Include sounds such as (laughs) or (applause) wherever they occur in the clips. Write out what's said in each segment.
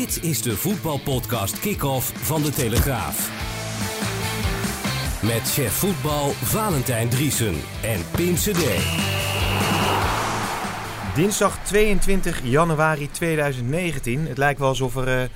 Dit is de voetbalpodcast Kick-Off van De Telegraaf. Met chef voetbal Valentijn Driesen en Pim CD. Dinsdag 22 januari 2019. Het lijkt wel alsof er uh,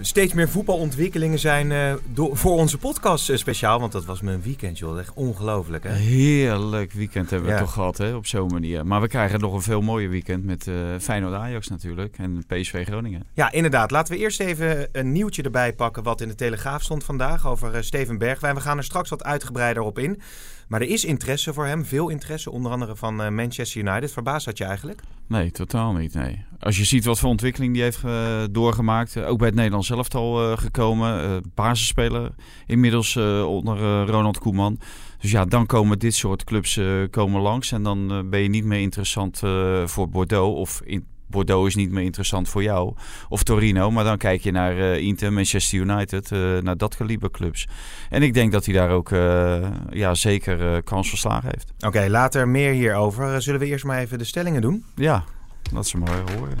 steeds meer voetbalontwikkelingen zijn uh, door, voor onze podcast uh, speciaal. Want dat was mijn weekend, joh. Echt ongelooflijk, hè? Heerlijk weekend hebben we ja. toch gehad, hè? Op zo'n manier. Maar we krijgen nog een veel mooier weekend met Feyenoord-Ajax natuurlijk. En PSV Groningen. Ja, inderdaad. Laten we eerst even een nieuwtje erbij pakken wat in de Telegraaf stond vandaag over Steven Bergwijn. We gaan er straks wat uitgebreider op in. Maar er is interesse voor hem, veel interesse, onder andere van uh, Manchester United. Verbaast dat je eigenlijk? Nee, totaal niet. Nee. Als je ziet wat voor ontwikkeling die heeft uh, doorgemaakt, uh, ook bij het Nederlands elftal gekomen, basisspeler inmiddels onder Ronald Koeman. Dus ja, dan komen dit soort clubs komen langs en dan ben je niet meer interessant voor Bordeaux of in, Bordeaux is niet meer interessant voor jou. Of Torino. Maar dan kijk je naar uh, Inter, Manchester United. Uh, naar dat kaliber clubs. En ik denk dat hij daar ook uh, ja, zeker kans verslagen heeft. Oké, okay, later meer hierover. Zullen we eerst maar even de stellingen doen? Ja, dat ze maar horen.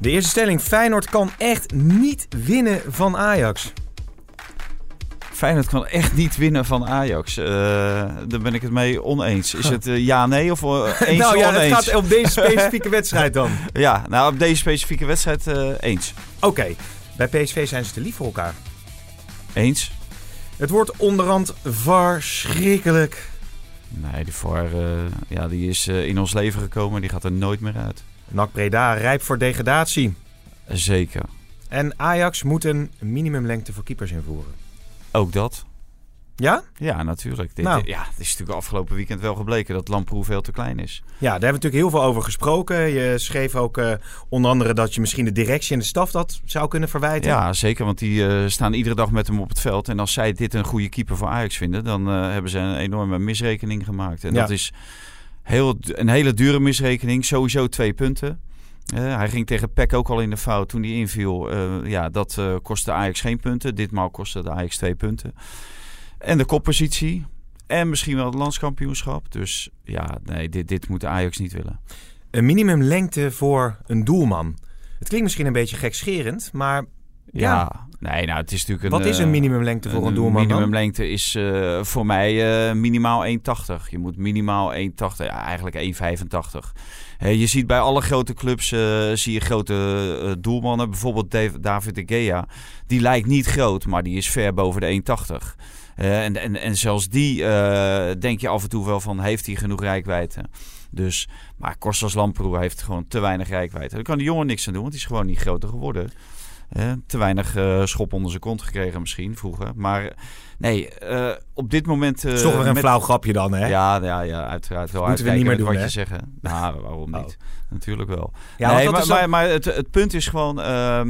De eerste stelling. Feyenoord kan echt niet winnen van Ajax. Feyenoord kan echt niet winnen van Ajax. Uh, daar ben ik het mee oneens. Is het uh, ja, nee of uh, (laughs) eens nou ja, oneens? het gaat op deze (laughs) specifieke wedstrijd dan. ja, nou op deze specifieke wedstrijd eens. Oké, okay. bij PSV zijn ze te lief voor elkaar. Eens. Het wordt onderhand verschrikkelijk. Nee, die VAR ja, die is in ons leven gekomen. Die gaat er nooit meer uit. NAC Breda rijp voor degradatie. Zeker. En Ajax moet een minimumlengte voor keepers invoeren. Ook dat. Ja? Ja, natuurlijk. Dit, nou. Ja, het is natuurlijk afgelopen weekend wel gebleken dat Lamproe veel te klein is. Ja, daar hebben we natuurlijk heel veel over gesproken. Je schreef ook uh, onder andere dat je misschien de directie en de staf dat zou kunnen verwijten. Ja, zeker. Want die uh, staan iedere dag met hem op het veld. En als zij dit een goede keeper voor Ajax vinden, dan uh, hebben ze een enorme misrekening gemaakt. En ja. dat is heel, een hele dure misrekening. Sowieso twee punten. Uh, hij ging tegen Peck ook al in de fout toen hij inviel. Uh, ja, dat uh, kostte Ajax geen punten. Ditmaal kostte de Ajax twee punten. En de koppositie. En misschien wel het landskampioenschap. Dus ja, nee, dit, dit moet Ajax niet willen. Een minimumlengte voor een doelman. Het klinkt misschien een beetje gekscherend, maar ja. Nee, nou, het is natuurlijk een... Wat is een minimumlengte voor een, een doelman minimumlengte is uh, voor mij uh, minimaal 1,80. Je moet minimaal 1,80, ja, eigenlijk 1,85. Uh, je ziet bij alle grote clubs, zie je grote doelmannen. Bijvoorbeeld Dave, David de Gea. Die lijkt niet groot, maar die is ver boven de 1,80. en, en, en zelfs die denk je af en toe wel van, heeft hij genoeg rijkwijde? Dus, maar Kostas Lamproe heeft gewoon te weinig rijkwijde. Daar kan die jongen niks aan doen, want die is gewoon niet groter geworden. Te weinig uh, schop onder zijn kont gekregen misschien vroeger. Maar nee, uh, op dit moment... Is toch weer een met... flauw grapje dan, hè? Ja, ja, ja uiteraard wel. Moeten we niet meer doen, wat hè? je zeggen. Nou, waarom niet? Oh. Natuurlijk wel. Ja, nee, maar, dan... maar, maar het, het, punt is gewoon... Uh,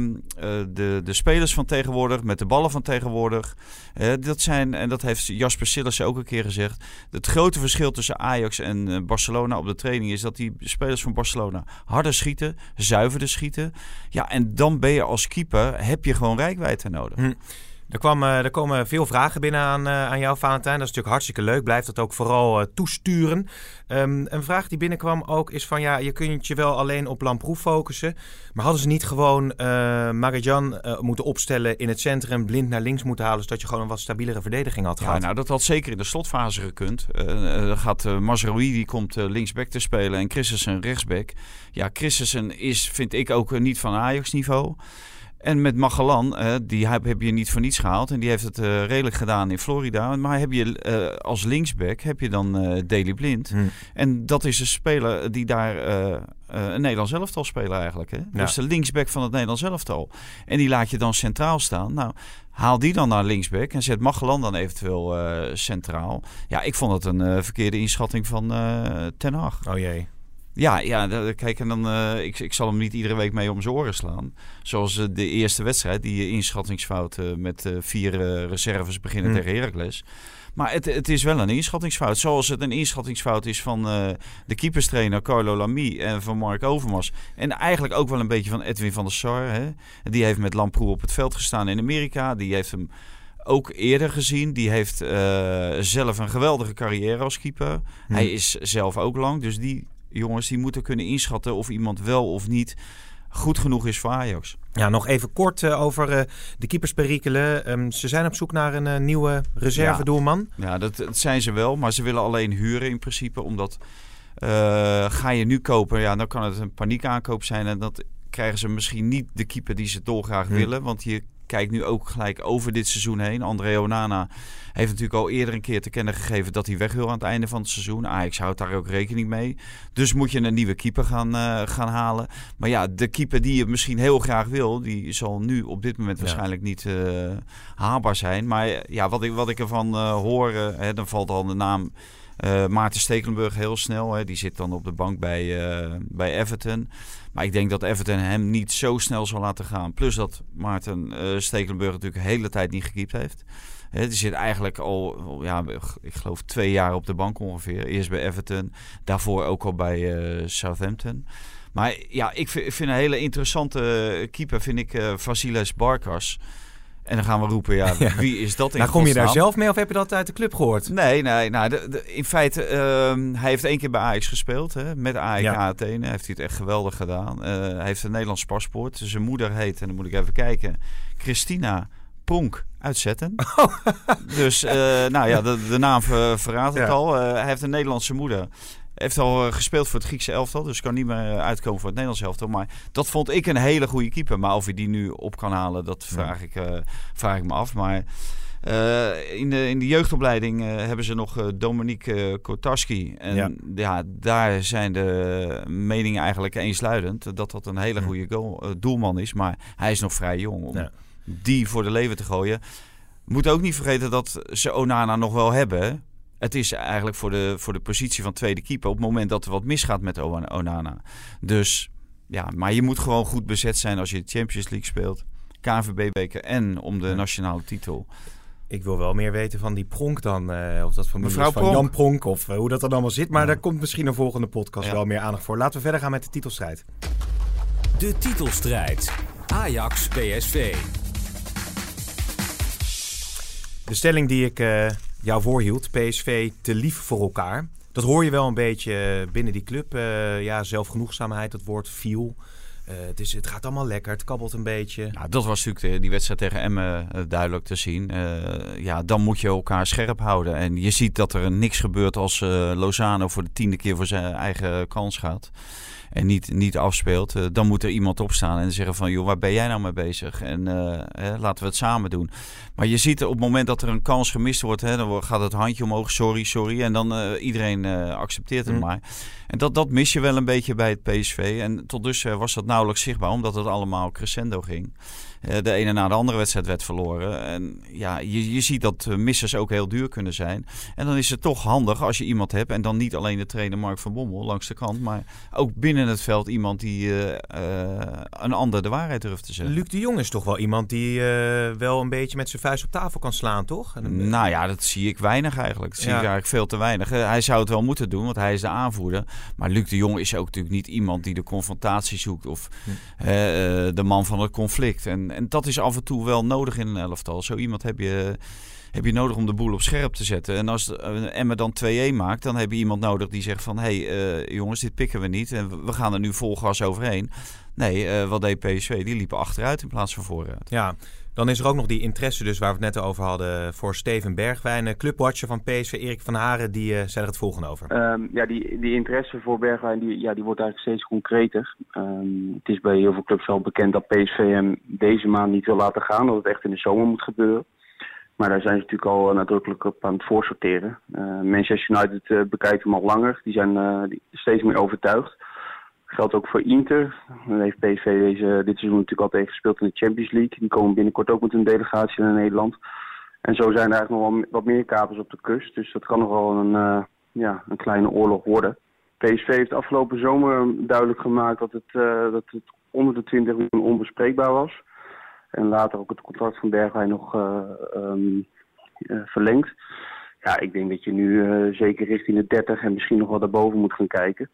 de, de spelers van tegenwoordig, met de ballen van tegenwoordig... dat zijn, en dat heeft Jasper Sillissen ook een keer gezegd... het grote verschil tussen Ajax en Barcelona op de training... is dat die spelers van Barcelona harder schieten, zuiverder schieten. Ja, en dan ben je als keeper... heb je gewoon rijkwijde nodig. Hm. Er, kwam, uh, er komen veel vragen binnen aan, uh, aan jou, Valentijn. Dat is natuurlijk hartstikke leuk. Blijf dat ook vooral uh, toesturen. Um, een vraag die binnenkwam ook is van... ja, je kunt je wel alleen op Lamproef focussen... maar hadden ze niet gewoon Magajan moeten opstellen in het centrum... blind naar links moeten halen... zodat je gewoon een wat stabielere verdediging had gehad? Ja, nou, dat had zeker in de slotfase gekund. dan gaat uh, Mazraoui, die komt linksback te spelen... en Christensen rechtsback. Ja, Christensen is, vind ik, ook niet van Ajax-niveau... En met Magellan, uh, die heb, je niet voor niets gehaald. En die heeft het uh, redelijk gedaan in Florida. Maar heb je uh, als linksback heb je dan Daily Blind. Hmm. En dat is een speler die daar een Nederlands elftal spelen eigenlijk. Hè? Ja. Dus de linksback van het Nederlands elftal. En die laat je dan centraal staan. Nou, haal die dan naar linksback en zet Magellan dan eventueel centraal. Ja, ik vond het een verkeerde inschatting van Ten Hag. Oh jee. Ja, ja kijk, en dan, uh, ik, ik zal hem niet iedere week mee om zijn oren slaan. Zoals uh, de eerste wedstrijd, die inschattingsfout uh, met vier reserves beginnen mm. tegen Heracles. Maar het, het is wel een inschattingsfout. Zoals het een inschattingsfout is van de keeperstrainer Carlo Lamy en van Mark Overmars. En eigenlijk ook wel een beetje van Edwin van der Sar. Hè? Die heeft met Lamproe op het veld gestaan in Amerika. Die heeft hem ook eerder gezien. Die heeft zelf een geweldige carrière als keeper. Mm. Hij is zelf ook lang, dus die jongens die moeten kunnen inschatten of iemand wel of niet goed genoeg is voor Ajax. Ja, nog even kort uh, over uh, de keepersperikelen. Um, ze zijn op zoek naar een uh, nieuwe reservedoelman. Ja, ja dat, dat, zijn ze wel, maar ze willen alleen huren in principe. Omdat ga je nu kopen, ja, dan kan het een paniekaankoop zijn. En dat krijgen ze misschien niet de keeper die ze dolgraag hm. willen. Want je kijkt nu ook gelijk over dit seizoen heen. André Onana heeft natuurlijk al eerder een keer te kennen gegeven dat hij weg wil aan het einde van het seizoen. Ajax houdt daar ook rekening mee. Dus moet je een nieuwe keeper gaan, uh, gaan halen. Maar ja, de keeper die je misschien heel graag wil, die zal nu op dit moment waarschijnlijk niet uh, haalbaar zijn. Maar ja, wat ik, wat ik ervan uh, hoor, hè, dan valt al de naam uh, Maarten Stekelenburg heel snel. Hè, die zit dan op de bank bij, uh, bij Everton. Maar ik denk dat Everton hem niet zo snel zal laten gaan. Plus dat Maarten uh, Stekelenburg natuurlijk de hele tijd niet gekiept heeft. He, die zit eigenlijk al, ja, ik geloof twee jaar op de bank ongeveer. Eerst bij Everton, daarvoor ook al bij Southampton. Maar ja, ik vind, ik vind, een hele interessante keeper, vind ik Vasiles Barkas. En dan gaan we roepen, (laughs) ja, wie is dat in Nou, kom je daar zelf mee of heb je dat uit de club gehoord? Nee, nee. Nou, de, in feite, uh, hij heeft één keer bij Ajax gespeeld. Hè, met AEK ja. Athene. Heeft hij het echt geweldig gedaan. Uh, hij heeft een Nederlands paspoort. Zijn moeder heet, en dan moet ik even kijken, Christina Pronk uitzetten. (laughs) Oh. Dus, uh, nou ja, de, de naam verraadt het ja. al. hij heeft een Nederlandse moeder heeft al eh, gespeeld voor het Griekse elftal. Dus kan niet meer eh, uitkomen voor het Nederlands elftal. Maar dat vond ik een hele goede keeper. Maar of hij die nu op kan halen, dat vraag, ik, uh, vraag ik me af. Maar uh, in, de, in de jeugdopleiding uh, hebben ze nog Dominique Kotarski. En ja. ja. daar zijn de meningen eigenlijk eensluidend. Dat dat een hele goede goal, doelman is. Maar hij is nog vrij jong om ja. die voor de leven te gooien. Moet ook niet vergeten dat ze Onana nog wel hebben. Het is eigenlijk voor de, voor de positie van tweede keeper op het moment dat er wat misgaat met Onana. Dus ja, maar je moet gewoon goed bezet zijn als je de Champions League speelt. KNVB-beker en om de nationale titel. Ik wil wel meer weten van die Pronk dan. Uh, of dat van, Mevrouw van Jan Pronk of uh, hoe dat dan allemaal zit. Maar ja. daar komt misschien een volgende podcast ja. wel meer aandacht voor. Laten we verder gaan met de titelstrijd. De titelstrijd. Ajax PSV. De stelling die ik uh, jou voorhield. PSV te lief voor elkaar. Dat hoor je wel een beetje binnen die club. Uh, ja, zelfgenoegzaamheid, dat woord viel. Uh, het, is, het gaat allemaal lekker, het kabbelt een beetje. Ja, dat was natuurlijk die wedstrijd tegen Emmen duidelijk te zien. Ja, dan moet je elkaar scherp houden. En je ziet dat er niks gebeurt als Lozano voor de tiende keer voor zijn eigen kans gaat en niet, niet afspeelt, uh, dan moet er iemand opstaan en zeggen van joh, waar ben jij nou mee bezig? En uh, hè, laten we het samen doen. Maar je ziet op het moment dat er een kans gemist wordt, hè, dan gaat het handje omhoog, sorry, sorry. En dan uh, iedereen accepteert het mm. maar. En dat, dat mis je wel een beetje bij het PSV. En tot dusver was dat nauwelijks zichtbaar, omdat het allemaal crescendo ging. De ene na de andere wedstrijd werd verloren. En ja, je, je ziet dat missers ook heel duur kunnen zijn. En dan is het toch handig als je iemand hebt. En dan niet alleen de trainer Mark van Bommel langs de kant. Maar ook binnen het veld iemand die uh, uh, een ander de waarheid durft te zeggen. Luc de Jong is toch wel iemand die uh, wel een beetje met zijn vuist op tafel kan slaan, toch? En nou ja, dat zie ik weinig eigenlijk. Dat zie ik eigenlijk veel te weinig. hij zou het wel moeten doen, want hij is de aanvoerder. Maar Luc de Jong is ook natuurlijk niet iemand die de confrontatie zoekt of hm. de man van het conflict. En, en dat is af en toe wel nodig in een elftal. Zo iemand heb je heb je nodig om de boel op scherp te zetten. En als Emma dan 2-1 maakt, dan heb je iemand nodig die zegt van... hé hey, uh, jongens, dit pikken we niet en we gaan er nu vol gas overheen. Nee, uh, wat deed PSV? Die liepen achteruit in plaats van vooruit. Ja, dan is er ook nog die interesse dus waar we het net over hadden voor Steven Bergwijn. Clubwatcher van PSV, Erik van Haren, die uh, zei er het volgende over. Um, ja, die, die interesse voor Bergwijn die, ja, die wordt eigenlijk steeds concreter. Um, het is bij heel veel clubs al bekend dat PSV hem deze maand niet wil laten gaan. Dat het echt in de zomer moet gebeuren. Maar daar zijn ze natuurlijk al eh, nadrukkelijk op aan het voorsorteren. Uh, Manchester United uh, bekijkt hem al langer. Die zijn steeds meer overtuigd. Geldt ook voor Inter. Dan heeft PSV deze, dit seizoen natuurlijk al tegen gespeeld in de Champions League. Die komen binnenkort ook met een delegatie naar Nederland. En zo zijn er eigenlijk nog wel wat meer kapers op de kust. Dus dat kan nog wel een, ja, een kleine oorlog worden. PSV heeft afgelopen zomer duidelijk gemaakt dat het, dat het onder de 20 miljoen onbespreekbaar was. En later ook het contract van Bergwijn nog um, uh, verlengd. Ja, ik denk dat je nu zeker richting de 30 en misschien nog wel daarboven moet gaan kijken.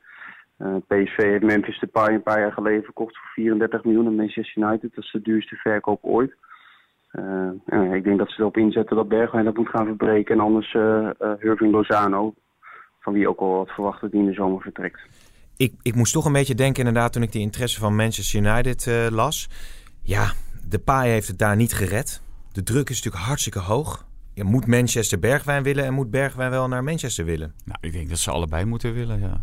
Uh, PSV heeft Memphis Depay een paar jaar geleden verkocht voor 34 miljoen aan Manchester United. Dat is de duurste verkoop ooit. Uh, ik denk dat ze erop inzetten dat Bergwijn dat moet gaan verbreken. En anders uh, Irving Lozano, van wie ook al wat verwacht dat hij in de zomer vertrekt. ik, ik moest toch een beetje denken inderdaad toen ik die interesse van Manchester United eh, las. Ja, de paai heeft het daar niet gered. De druk is natuurlijk hartstikke hoog. Je moet Manchester Bergwijn willen en moet Bergwijn wel naar Manchester willen? Nou, ik denk dat ze allebei moeten willen, ja.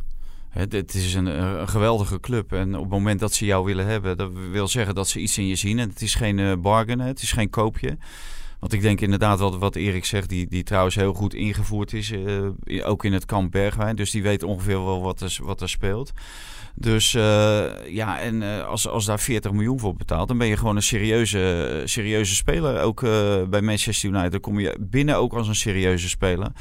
Het, is een, een, geweldige club. En op het moment dat ze jou willen hebben, dat wil zeggen dat ze iets in je zien. En het is geen uh, bargain, het is geen koopje. Want ik denk inderdaad wat, wat Erik zegt, die, die trouwens heel goed ingevoerd is. Uh, ook in het kamp Bergwijn. Dus die weet ongeveer wel wat er, wat er speelt. Dus ja, en als, als daar 40 miljoen voor betaalt, dan ben je gewoon een serieuze, serieuze speler. Ook bij Manchester United kom je binnen ook als een serieuze speler.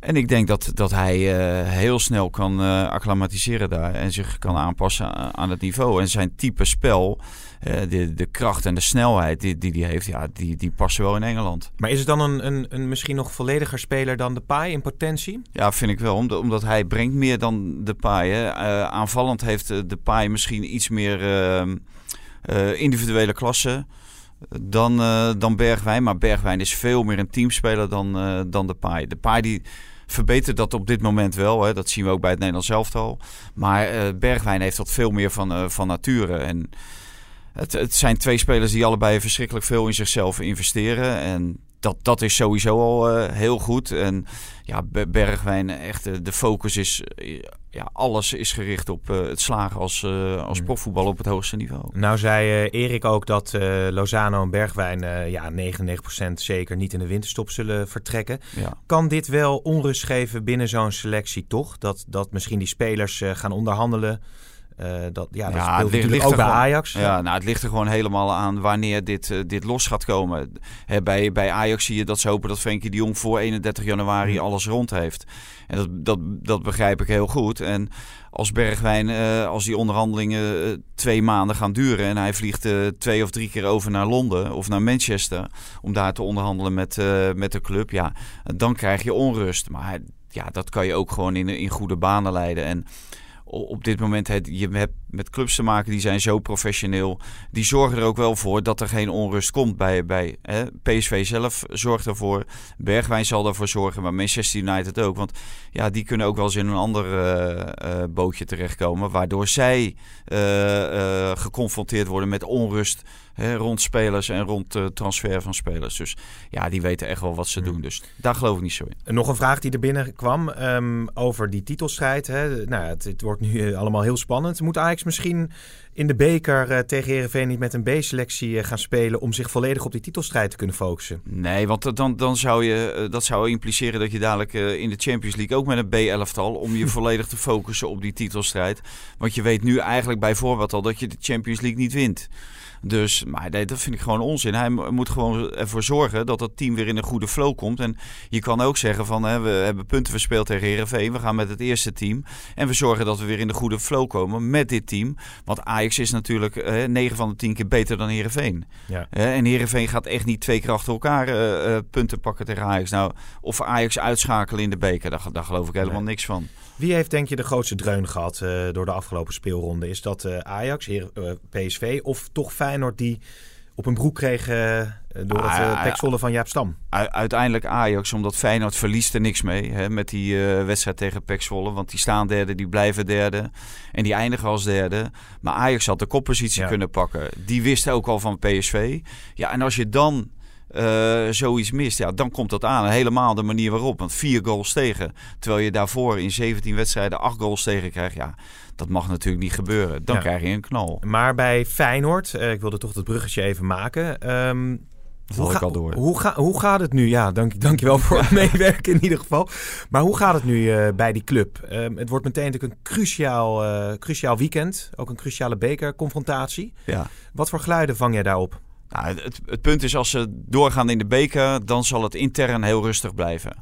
En ik denk dat, dat hij uh, heel snel kan uh, acclimatiseren daar en zich kan aanpassen aan het niveau. En zijn type spel, uh, de, de kracht en de snelheid die, die hij heeft, ja, die, die passen wel in Engeland. Maar is het dan een, een, een misschien nog vollediger speler dan de Pai in potentie? Ja, vind ik wel. Omdat, omdat hij brengt meer dan de Pai. Aanvallend heeft de Pai misschien iets meer ehm, individuele klasse dan, uh, dan Bergwijn. Maar Bergwijn is veel meer een teamspeler dan, uh, dan de Pai. De Pai die verbetert dat op dit moment wel. Hè. Dat zien we ook bij het Nederlands elftal. Maar uh, Bergwijn heeft dat veel meer van, van nature. En het, het zijn twee spelers die allebei verschrikkelijk veel in zichzelf investeren. En dat, dat is sowieso al uh, heel goed. En ja, Bergwijn, echt uh, de focus is, uh, ja, alles is gericht op het slagen als, als mm. profvoetbal op het hoogste niveau. Nou zei Erik ook dat Lozano en Bergwijn ja, 99% zeker niet in de winterstop zullen vertrekken. Ja. Kan dit wel onrust geven binnen zo'n selectie toch? Dat, dat misschien die spelers gaan onderhandelen uh, dat, ja, dat ja, ligt, ligt ook bij Ajax. Ja, nou, het ligt er gewoon helemaal aan wanneer dit, uh, dit los gaat komen. Bij, bij Ajax zie je dat ze hopen dat Frenkie de Jong voor 31 januari mm. alles rond heeft. En dat, dat, dat begrijp ik heel goed. En als Bergwijn, uh, als die onderhandelingen twee maanden gaan duren... en hij vliegt twee of drie keer over naar Londen of naar Manchester... om daar te onderhandelen met, met de club, ja, dan krijg je onrust. Maar ja, dat kan je ook gewoon in, in goede banen leiden. En op dit moment, het, je hebt met clubs te maken die zijn zo professioneel. Die zorgen er ook wel voor dat er geen onrust komt bij, bij hè. PSV zelf zorgt ervoor. Bergwijn zal ervoor zorgen, maar Manchester United ook. Want ja, die kunnen ook wel eens in een ander uh, bootje terechtkomen. Waardoor zij uh, geconfronteerd worden met onrust hè, rond spelers en rond transfer van spelers. Dus ja, die weten echt wel wat ze doen. Dus daar geloof ik niet zo in. Nog een vraag die er binnen kwam um, over die titelstrijd. Hè. Nou, het, het wordt nu allemaal heel spannend. Moet Ajax misschien in de beker uh, tegen Herenveen niet met een B-selectie uh, gaan spelen om zich volledig op die titelstrijd te kunnen focussen? Nee, want dan, dan zou je, uh, dat zou impliceren dat je dadelijk in de Champions League ook met een B-elftal om je (laughs) volledig te focussen op die titelstrijd. Want je weet nu eigenlijk bij voorbaat al dat je de Champions League niet wint. Dus, maar nee, dat vind ik gewoon onzin. Hij moet gewoon ervoor zorgen dat het team weer in een goede flow komt. En je kan ook zeggen van, hè, we hebben punten verspeeld tegen Herenveen. We gaan met het eerste team. En we zorgen dat we weer in de goede flow komen met dit team. Want Ajax is natuurlijk eh, 9 van de 10 keer beter dan Herenveen. Ja. Eh, en Herenveen gaat echt niet twee keer achter elkaar uh, punten pakken tegen Ajax. Nou, of Ajax uitschakelen in de beker, daar, daar geloof ik helemaal nee. niks van. Wie heeft denk je de grootste dreun gehad uh, door de afgelopen speelronde? Is dat uh, Ajax, uh, PSV of toch Feyenoord die op een broek kreeg door ah, het uh, van Jaap Stam? Uiteindelijk Ajax, omdat Feyenoord verliest er niks mee hè, met die wedstrijd tegen Pek Want die staan derde, die blijven derde en die eindigen als derde. Maar Ajax had de koppositie ja. kunnen pakken. Die wist ook al van PSV. Ja, en als je dan uh, zoiets mist, ja, dan komt dat aan. Helemaal de manier waarop. Want vier goals tegen. Terwijl je daarvoor in 17 wedstrijden acht goals tegen krijgt. Ja, dat mag natuurlijk niet gebeuren. Dan ja. krijg je een knal. Maar bij Feyenoord, uh, ik wilde toch dat bruggetje even maken. Um, hoe, ga, door. Hoe, ga, hoe gaat het nu? Ja, dank, dankjewel voor het (laughs) meewerken in ieder geval. Maar hoe gaat het nu uh, bij die club? Um, het wordt meteen natuurlijk een cruciaal, uh, cruciaal weekend. Ook een cruciale bekerconfrontatie. Ja. Wat voor geluiden vang jij daarop? Nou, het, het, punt is, als ze doorgaan in de beker, dan zal het intern heel rustig blijven.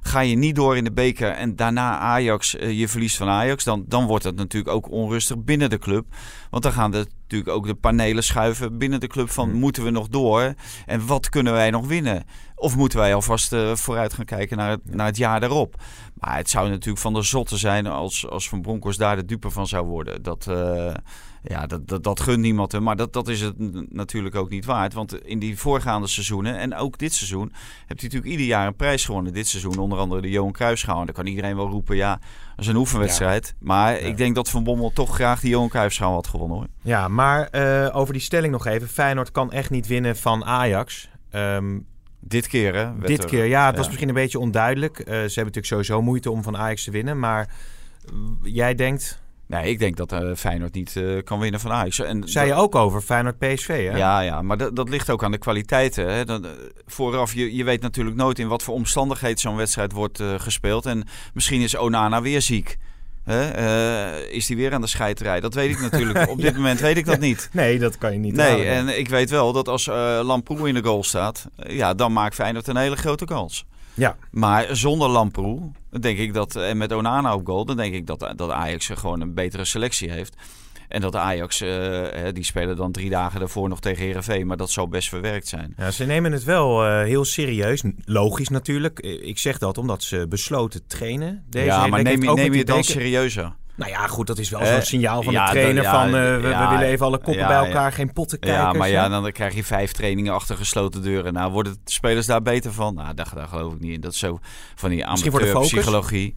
Ga je niet door in de beker en daarna Ajax, uh, je verliest van Ajax, dan, dan wordt het natuurlijk ook onrustig binnen de club. Want dan gaan de, natuurlijk ook de panelen schuiven binnen de club van moeten we nog door en wat kunnen wij nog winnen? Of moeten wij alvast uh, vooruit gaan kijken naar het, naar het jaar daarop? Maar het zou natuurlijk van de zotte zijn als, als Van Bronckhorst daar de dupe van zou worden. Dat, uh, ja, dat, dat, dat gunt niemand hem. Maar dat, dat is het natuurlijk ook niet waard. Want in die voorgaande seizoenen en ook dit seizoen... heeft hij natuurlijk ieder jaar een prijs gewonnen. Dit seizoen onder andere de Johan Cruijffschaal. En dan kan iedereen wel roepen, ja, dat is een oefenwedstrijd. Maar ik denk dat Van Bommel toch graag die Johan Cruijffschaal had gewonnen hoor. Ja, maar uh, over die stelling nog even. Feyenoord kan echt niet winnen van Ajax. Um, dit keer, hè? Dit keer, ja. Het was misschien een beetje onduidelijk. Uh, ze hebben natuurlijk sowieso moeite om van Ajax te winnen. Maar jij denkt... Nee, ik denk dat uh, Feyenoord niet uh, kan winnen van Ajax. En Zei je ook over Feyenoord-PSV, hè? Ja, ja maar dat, dat ligt ook aan de kwaliteiten. Hè? Dat, vooraf, je, je weet natuurlijk nooit in wat voor omstandigheden zo'n wedstrijd wordt gespeeld. En misschien is Onana weer ziek. Uh, is hij weer aan de scheiterij? Dat weet ik natuurlijk. (laughs) Op dit moment weet ik dat niet. Nee, dat kan je niet. Nee, en ik weet wel dat als uh, Lamproe in de goal staat, ja, dan maakt Feyenoord een hele grote kans. Ja. Maar zonder Lamproe, denk ik dat, en met Onana op goal, dan denk ik dat, dat Ajax gewoon een betere selectie heeft. En dat Ajax, uh, die spelen dan drie dagen daarvoor nog tegen Herenveen, maar dat zou best verwerkt zijn. Ja, ze nemen het wel uh, heel serieus. Logisch natuurlijk. Ik zeg dat omdat ze besloten trainen. Deze ja, maar neem, neem je het dan serieuzer? Nou ja, goed, dat is wel zo'n signaal van ja, de trainer ja, van uh, we, we, willen even alle koppen bij elkaar, geen potten kijken. Ja, maar ja, dan krijg je vijf trainingen achter gesloten deuren. Nou, worden de spelers daar beter van? Nou, daar, daar geloof ik niet in. Dat is zo van die amateurpsychologie.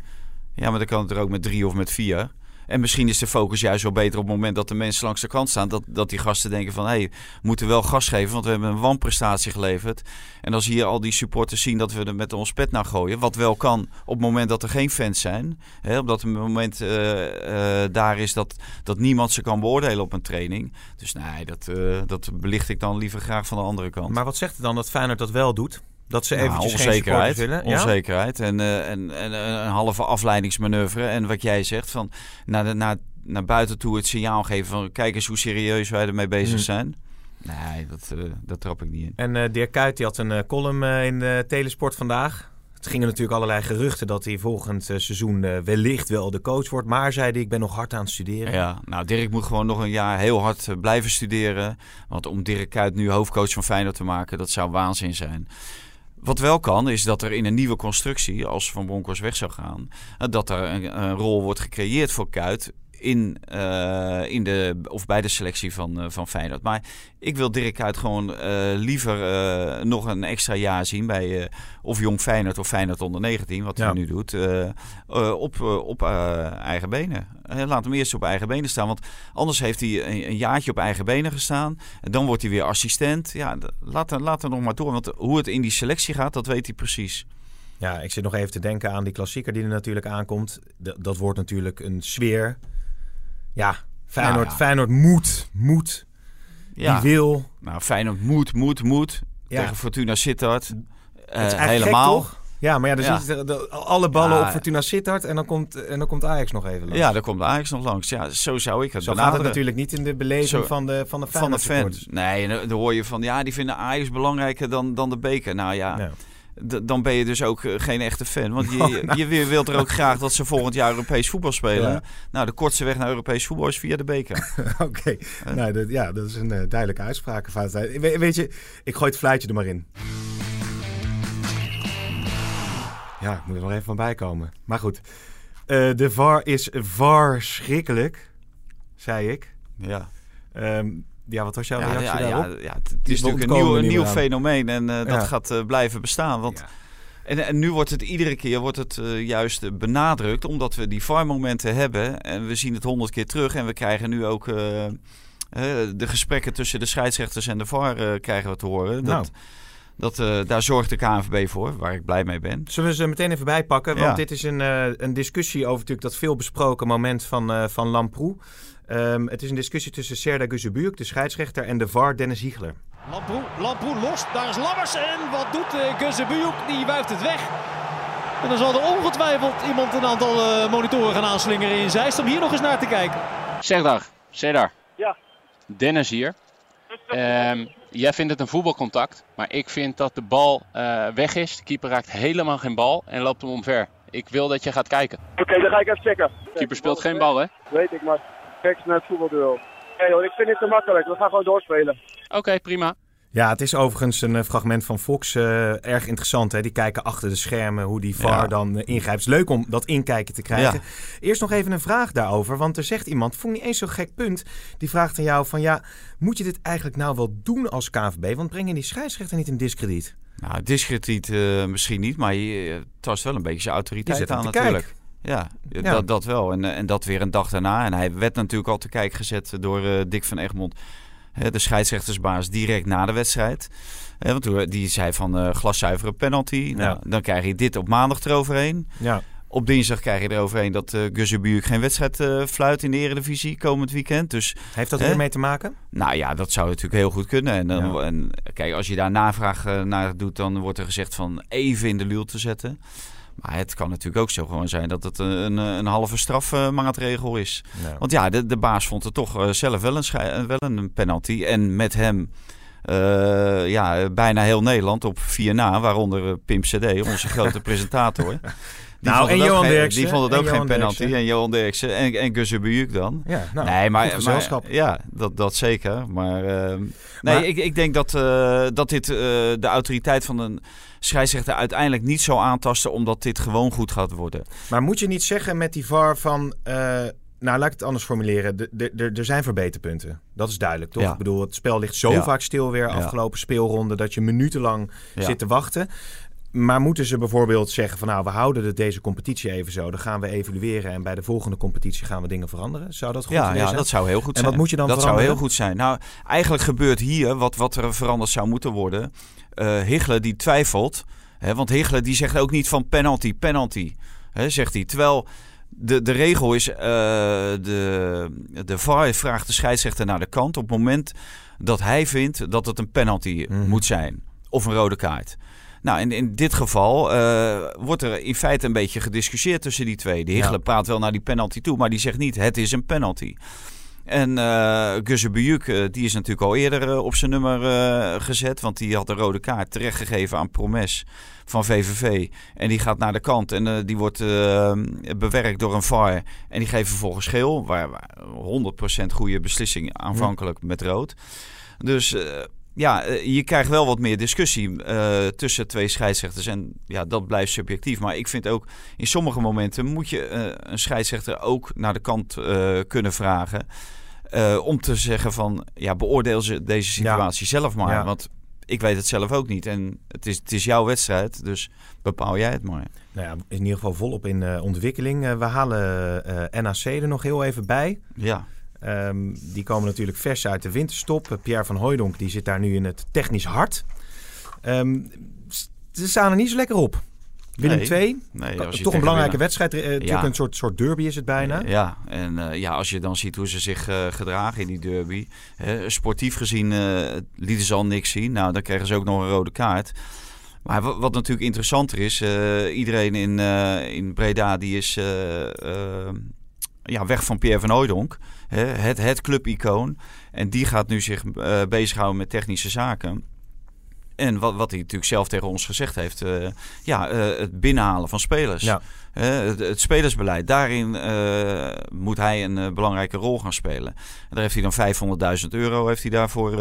Ja, maar dan kan het er ook met drie of met vier. En misschien is de focus juist wel beter op het moment dat de mensen langs de kant staan. Dat, dat die gasten denken van, hé, hey, we moeten wel gas geven, want we hebben een wanprestatie geleverd. En als hier al die supporters zien dat we er met ons pet naar gooien, wat wel kan op het moment dat er geen fans zijn. Hè, omdat het moment uh, uh, daar is dat, dat niemand ze kan beoordelen op een training. Dus nee, dat, uh, dat belicht ik dan liever graag van de andere kant. Maar wat zegt het dan dat Feyenoord dat wel doet? Dat ze nou, eventjes onzekerheid, willen. Onzekerheid en, uh, en, en, een halve afleidingsmanoeuvre. En wat jij zegt, van naar, de, naar, naar buiten toe het signaal geven van... kijk eens hoe serieus wij ermee bezig mm. zijn. Nee, dat, uh, dat trap ik niet in. En uh, Dirk Kuyt die had een column in de Telesport vandaag. Het gingen natuurlijk allerlei geruchten dat hij volgend seizoen wellicht wel de coach wordt. Maar zei hij, ik ben nog hard aan het studeren. Ja, nou Dirk moet gewoon nog een jaar heel hard blijven studeren. Want om Dirk Kuyt nu hoofdcoach van Feyenoord te maken, dat zou waanzin zijn. Wat wel kan, is dat er in een nieuwe constructie, als Van Bronckhorst weg zou gaan, dat er een, een rol wordt gecreëerd voor Kuit in, uh, in de, of bij de selectie van, uh, van Feyenoord. Maar ik wil Dirk uit gewoon uh, liever nog een extra jaar zien bij of Jong Feyenoord of Feyenoord onder 19, wat hij nu doet, op, op eigen benen. laat hem eerst op eigen benen staan, want anders heeft hij een, een, jaartje op eigen benen gestaan. En dan wordt hij weer assistent. Ja, laat, laat hem nog maar door, want hoe het in die selectie gaat, dat weet hij precies. Ja, ik zit nog even te denken aan die klassieker die er natuurlijk aankomt. D dat wordt natuurlijk een sfeer ja, Feyenoord, nou ja. Feyenoord moet, moet. Ja. Die wil. Nou, Feyenoord moet, moet, moet. Tegen Fortuna Sittard. Uh, helemaal. Gek, ja, maar ja, dus ja. de, alle ballen op Fortuna Sittard en dan, komt, en dan komt Ajax nog even langs. Ja, dan komt Ajax nog langs. Ja, zo zou ik het Zo gaat het natuurlijk niet in de beleving van de, van de, van de fans. Nee, dan hoor je van, ja, die vinden Ajax belangrijker dan, dan de beker. Nou ja, dan ben je dus ook eh, geen echte fan. Want je, (laughs) oh, nou. je wilt er ook graag dat ze volgend jaar Europees voetbal spelen. Nou, de kortste weg naar Europees voetbal is via de beker. (laughs) Oké, okay. nou, dat, ja, dat is een uh, duidelijke uitspraak. We, weet je, ik gooi het fluitje er maar in. Ja, ik moet er nog even van bijkomen. Maar goed, uh, de VAR is verschrikkelijk, zei ik. Ja. Um, ja, wat was jouw reactie ja, daarop? Ja, ja, het is natuurlijk een nieuw, een nieuw fenomeen en uh, dat gaat uh, blijven bestaan. Want, en, en nu wordt het iedere keer wordt het, uh, juist benadrukt, omdat we die VAR-momenten hebben. En we zien het honderd keer terug en we krijgen nu ook de gesprekken tussen de scheidsrechters en de VAR krijgen we te horen. Nou. Dat, uh, daar zorgt de KNVB voor, waar ik blij mee ben. Zullen we ze meteen even bijpakken? Want ja. dit is een, uh, een discussie over natuurlijk dat veel besproken moment van, uh, van Lamproe. Um, het is een discussie tussen Serda Guzebuurk, de scheidsrechter, en de VAR Dennis Hiegler. Lamproe, Lamproe lost, daar is Lammers en wat doet uh, Guzebuurk? Die wuift het weg. En dan zal er ongetwijfeld iemand een aantal uh, monitoren gaan aanslingeren in Zeist om hier nog eens naar te kijken. Serdar, Serdar. Ja. Dennis hier. Um, jij vindt het een voetbalcontact, maar ik vind dat de bal uh, weg is. De keeper raakt helemaal geen bal en loopt hem omver. Ik wil dat je gaat kijken. Oké, okay, dan ga ik even checken. De keeper speelt geen bal, hè? Weet ik, maar geks naar het voetbalduel. Nee hoor, ik vind het te makkelijk. We gaan gewoon doorspelen. Oké, okay, prima. Ja, het is overigens een eh, fragment van Fox. eh, erg interessant. Hè? Die kijken achter de schermen hoe die VAR Ja. dan eh, ingrijpt. Het is leuk om dat inkijken te krijgen. Eerst nog even een vraag daarover. Want er zegt iemand, vond niet eens zo'n gek punt. Die vraagt aan jou van ja, moet je dit eigenlijk nou wel doen als KVB? Want breng je die scheidsrechter niet in discrediet? Nou, discrediet misschien niet, maar je tast wel een beetje zijn Je autoriteit aan kijk. natuurlijk. Ja, Ja. Dat, dat wel. En, en dat weer een dag daarna. En hij werd natuurlijk al te kijk gezet door eh, Dick van Egmond, de scheidsrechtersbaas, direct na de wedstrijd. Want die zei van eh glaszuivere penalty. Nou, Ja. Dan krijg je dit op maandag eroverheen. Ja, Op dinsdag krijg je eroverheen dat uh, Guzzebuurk geen wedstrijd eh, fluit in de Eredivisie komend weekend. Dus heeft dat Hè? er mee te maken? nou ja, dat zou natuurlijk heel goed kunnen. En, dan, Ja. en kijk, als je daar navraag naar doet, dan wordt er gezegd van even in de luw te zetten. Maar het kan natuurlijk ook zo gewoon zijn dat het een, een, halve strafmaatregel is. Want ja, de, de baas vond het toch eh, zelf wel een, schei- wel een penalty. En met hem eh, ja, bijna heel Nederland op 4 na, waaronder eh, Pim CD, onze grote (laughs) presentator. Die Nou, en Johan geen- Derksen. Die vond het ook geen penalty. Derksen. En Johan Derksen en, en Gusse Bujuk dan. Ja, nou, nee, maar, ja, dat, dat zeker. Maar, nee, Maar- ik, ik denk dat, eh, dat dit eh, de autoriteit van een scheidsrechter uiteindelijk niet zal aantasten, omdat dit gewoon goed gaat worden. Maar moet je niet zeggen met die VAR van... eh, nou, laat ik het anders formuleren. Er zijn verbeterpunten. Dat is duidelijk, toch? Ja. Ik bedoel, het spel ligt zo Ja. vaak stil weer Ja. afgelopen speelronde... dat je minutenlang zit te wachten. Maar moeten ze bijvoorbeeld zeggen van... nou, we houden het deze competitie even zo. Dan gaan we evalueren en bij de volgende competitie gaan we dingen veranderen. Zou dat goed Ja, idee ja, zijn? dat zou heel goed En zijn. wat moet je dan Dat zou veranderen? heel goed zijn. Nou, eigenlijk gebeurt hier wat, wat er veranderd zou moeten worden. Hichler die twijfelt. Hè, want Hichler die zegt ook niet van penalty, penalty. Hè, zegt hij. Terwijl de, de regel is, eh, de, de VAR vraagt de scheidsrechter naar de kant op het moment dat hij vindt dat het een penalty Mhm. moet zijn. Of een rode kaart. Nou, in, in dit geval eh, wordt er in feite een beetje gediscussieerd tussen die twee. De Hichler Ja. praat wel naar die penalty toe, maar die zegt niet het is een penalty. En eh Gusse Bujuk, eh, die is natuurlijk al eerder eh, op zijn nummer gezet. Want die had een rode kaart terechtgegeven aan Promes van VVV. En die gaat naar de kant en die wordt bewerkt door een VAR. En die geeft vervolgens geel. Waar, waar 100% goede beslissing aanvankelijk met rood. Dus ja, eh, je krijgt wel wat meer discussie eh, tussen twee scheidsrechters. En ja, dat blijft subjectief. Maar ik vind ook, in sommige momenten moet je eh, een scheidsrechter ook naar de kant kunnen vragen. om te zeggen van, ja, beoordeel ze deze situatie zelf maar. Ja. Want ik weet het zelf ook niet. En het is, het is jouw wedstrijd, dus bepaal jij het maar. Nou ja, in ieder geval volop in ontwikkeling. We halen NAC er nog heel even bij. Ja, Ehm, die komen natuurlijk vers uit de winterstop. Eh, Pierre van Hooijdonk die zit daar nu in het technisch hart. Ehm, ze staan er niet zo lekker op. Willem Nee. 2, nee, toch een belangrijke wedstrijd. Eh, natuurlijk Ja. een soort, soort derby is het bijna. Ja, en eh, ja, als je dan ziet hoe ze zich eh, gedragen in die derby. Hè, sportief gezien eh, lieten ze al niks zien. Nou, dan kregen ze ook nog een rode kaart. Maar wat, wat natuurlijk interessanter is, eh, iedereen in, eh, in Breda die is eh, eh, ja, weg van Pierre van Hooijdonk. Hè, het, het clubicoon. En die gaat nu zich eh, bezighouden met technische zaken. En wat, wat hij natuurlijk zelf tegen ons gezegd heeft, eh, ja, eh, het binnenhalen van spelers. Ja. Het, het spelersbeleid, daarin moet hij een belangrijke rol gaan spelen. En daar heeft hij dan 500.000 euro heeft hij daarvoor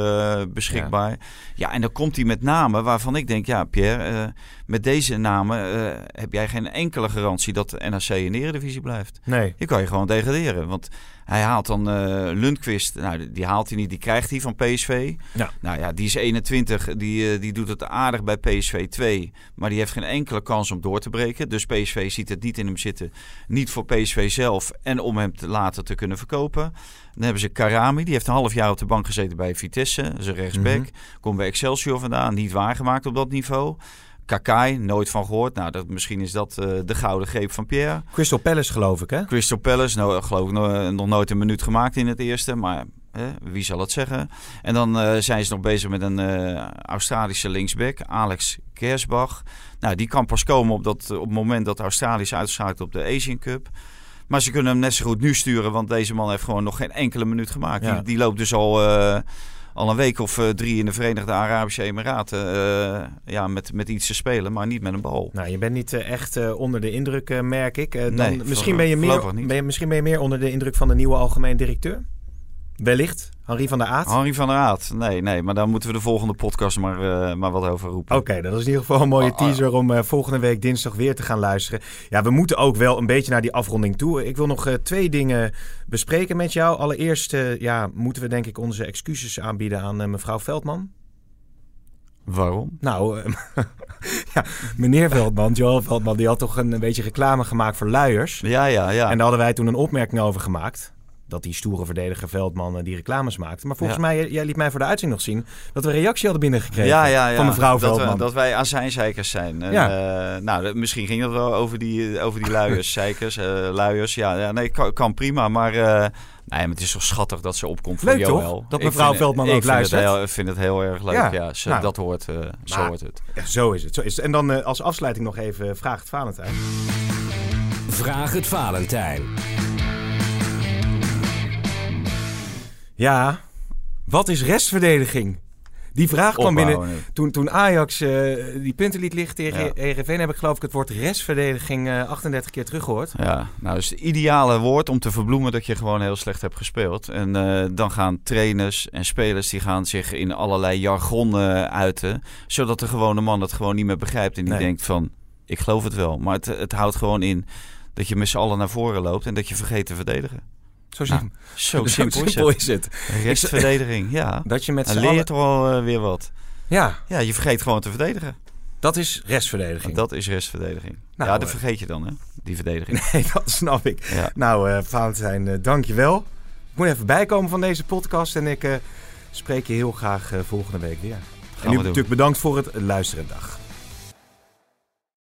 beschikbaar. Ja. en dan komt hij met namen waarvan ik denk, ja Pierre, met deze namen heb jij geen enkele garantie dat de NAC in de Eredivisie blijft. Nee. Je kan je gewoon degraderen, want hij haalt dan eh Lundqvist, nou die- haalt hij niet, die krijgt hij van PSV. Ja. Nou ja, die is 21, die, eh, die doet het aardig bij PSV 2, maar die heeft geen enkele kans om door te breken. Dus PSV ziet het niet in hem zitten, niet voor PSV zelf en om hem te later te kunnen verkopen. Dan hebben ze Karami, die heeft een half jaar op de bank gezeten bij Vitesse, dat is een rechtsback. Mhm. Komt bij Excelsior vandaan, niet waargemaakt op dat niveau. Kakai, nooit van gehoord. Nou, dat, misschien is dat eh, de gouden greep van Pierre. Crystal Palace geloof ik hè? Crystal Palace, nou, geloof ik nog, nog nooit een minuut gemaakt in het eerste. Maar hè, wie zal het zeggen? En dan eh, zijn ze nog bezig met een eh, Australische linksback, Alex Kersbach. Nou, die kan pas komen op, dat, op het moment dat Australië is uitgeschakeld op de Asian Cup. Maar ze kunnen hem net zo goed nu sturen, want deze man heeft gewoon nog geen enkele minuut gemaakt. Ja. Die, die loopt dus al, eh, al een week of eh, drie in de Verenigde Arabische Emiraten eh, ja, met, met iets te spelen, maar niet met een bal. Nou, je bent niet eh, echt onder de indruk, merk ik. Dan, Nee, misschien, ben je meer, ben je, misschien ben je meer onder de indruk van de nieuwe algemeen directeur. Wellicht. Henri van der Aat. Henri van der Aat. Nee, nee, maar daar moeten we de volgende podcast maar, uh, maar wat over roepen. Oké, dat is in ieder geval een mooie teaser om uh, volgende week dinsdag weer te gaan luisteren. Ja, we moeten ook wel een beetje naar die afronding toe. Ik wil nog uh, twee dingen bespreken met jou. Allereerst ja, moeten we denk ik onze excuses aanbieden aan mevrouw Veldman. Waarom? Nou, (laughs) ja, meneer Veldman, Joel Veldman, die had toch een, een beetje reclame gemaakt voor luiers. Ja, ja, ja. En daar hadden wij toen een opmerking over gemaakt dat die stoere verdediger Veldman die reclames maakte. Maar volgens mij, jij liet mij voor de uitzending nog zien dat we een reactie hadden binnengekregen ja, van mevrouw dat Veldman. We, dat wij azijnzeikers zijn. En, ja. Uh, nou, misschien ging het wel over die, over die luiers, (laughs) zeikers, uh, luiers. Ja, ja nee, kan, kan prima, maar... Uh, Nee, maar het is zo schattig dat ze opkomt voor. Toch? Dat mevrouw Veldman ook luistert. Ik vind het heel erg leuk. Ja, ja ze, nou, dat hoort, uh, zo hoort het. Zo is het. Zo is het. En dan uh, als afsluiting nog even Vraag het Valentijn. Vraag het Valentijn. Ja, wat is restverdediging? Die vraag kwam binnen toen, toen Ajax uh, die punten liet liggen tegen ja. Heb ik geloof ik het woord restverdediging uh, 38 keer teruggehoord. Ja, nou is het ideale woord om te verbloemen dat je gewoon heel slecht hebt gespeeld. En uh, dan gaan trainers en spelers die gaan zich in allerlei jargon uiten. Zodat de gewone man het gewoon niet meer begrijpt. En die nee. denkt van, ik geloof het wel. Maar het, het houdt gewoon in dat je met z'n allen naar voren loopt en dat je vergeet te verdedigen. Zo, nou, zo simpel, simpel is het. Restverdediging, ja. Dat je met allen... leert wel uh, weer wat. Ja. Ja, je vergeet gewoon te verdedigen. Dat is restverdediging. Dat is restverdediging. Nou, ja, dat vergeet je dan, hè? Die verdediging. (laughs) Nee, dat snap ik. Ja. Nou, uh, Valentijn, uh, dank je wel. Ik moet even bijkomen van deze podcast en ik uh, spreek je heel graag volgende week weer. Gaan en nu natuurlijk bedankt voor het luisteren. Dag.